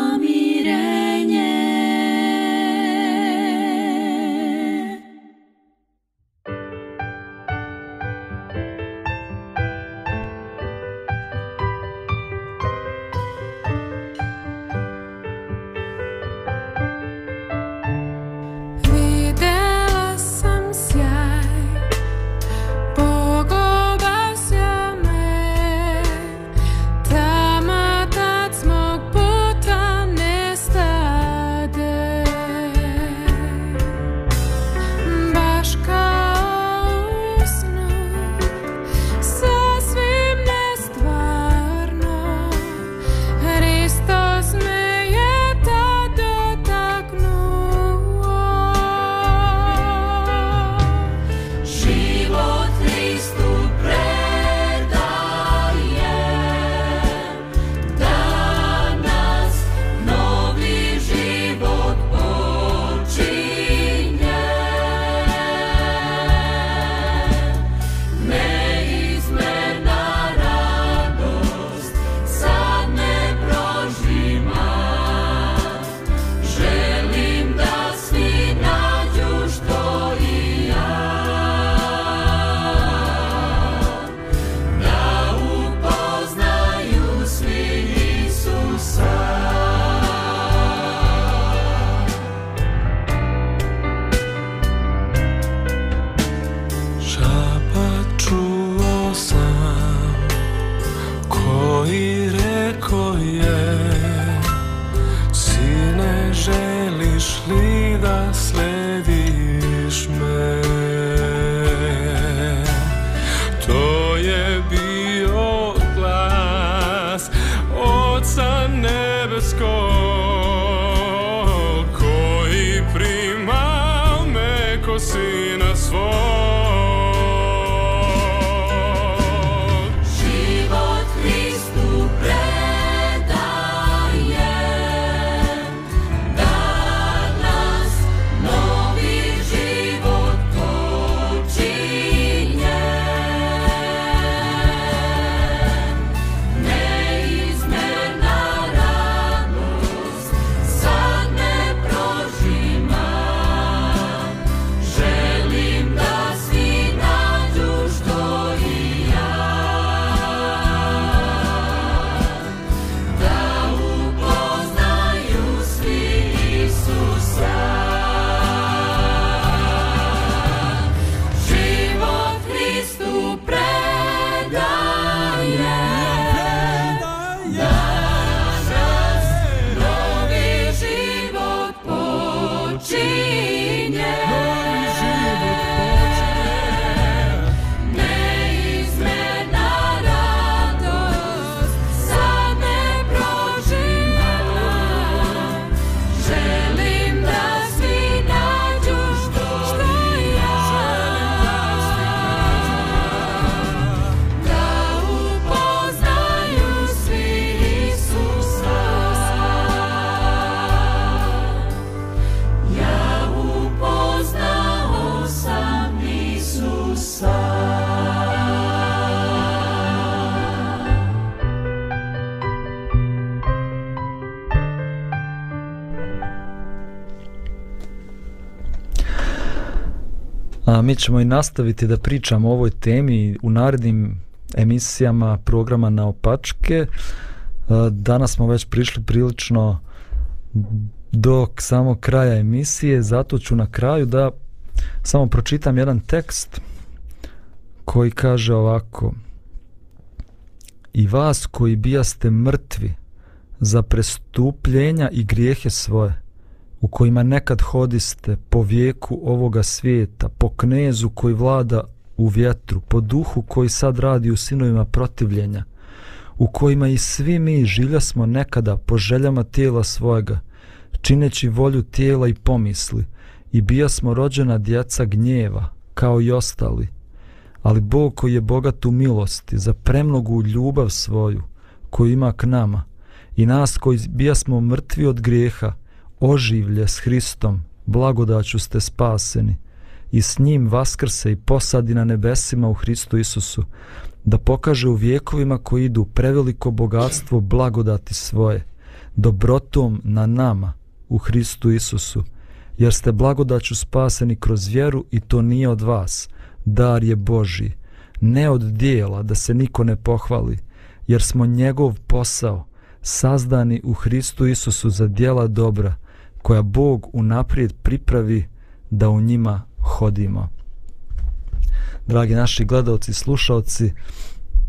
mi ćemo i nastaviti da pričamo o ovoj temi u narednim emisijama programa na opačke. E, danas smo već prišli prilično do samog kraja emisije, zato ću na kraju da samo pročitam jedan tekst koji kaže ovako I vas koji bijaste mrtvi za prestupljenja i grijehe svoje, u kojima nekad hodiste po vijeku ovoga svijeta, po knezu koji vlada u vjetru, po duhu koji sad radi u sinovima protivljenja, u kojima i svi mi žilja smo nekada po željama tijela svojega, čineći volju tijela i pomisli, i bija smo rođena djeca gnjeva, kao i ostali, ali Bog koji je bogat u milosti, za premnogu ljubav svoju, koju ima k nama, i nas koji bija smo mrtvi od grijeha, oživlje s Hristom, blagodaću ste spaseni, i s njim vaskrse i posadi na nebesima u Hristu Isusu, da pokaže u vjekovima koji idu preveliko bogatstvo blagodati svoje, dobrotom na nama u Hristu Isusu, jer ste blagodaću spaseni kroz vjeru i to nije od vas, dar je Boži, ne od dijela da se niko ne pohvali, jer smo njegov posao, sazdani u Hristu Isusu za dijela dobra, koja Bog unaprijed pripravi da u njima hodimo. Dragi naši gledalci i slušalci,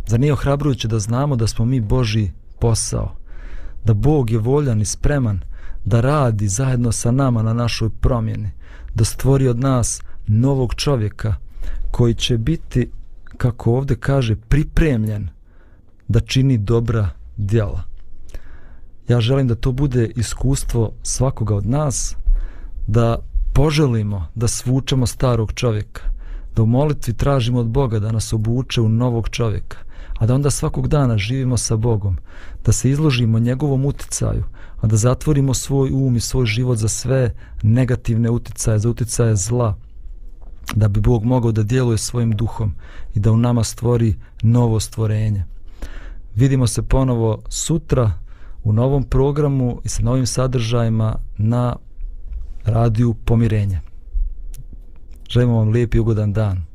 zar nije ohrabrujuće da znamo da smo mi Boži posao, da Bog je voljan i spreman da radi zajedno sa nama na našoj promjeni, da stvori od nas novog čovjeka koji će biti, kako ovdje kaže, pripremljen da čini dobra djela. Ja želim da to bude iskustvo svakoga od nas, da poželimo da svučemo starog čovjeka, da u molitvi tražimo od Boga da nas obuče u novog čovjeka, a da onda svakog dana živimo sa Bogom, da se izložimo njegovom uticaju, a da zatvorimo svoj um i svoj život za sve negativne uticaje, za uticaje zla, da bi Bog mogao da djeluje svojim duhom i da u nama stvori novo stvorenje. Vidimo se ponovo sutra u novom programu i sa novim sadržajima na radiju Pomirenje. Želimo vam lijep i ugodan dan.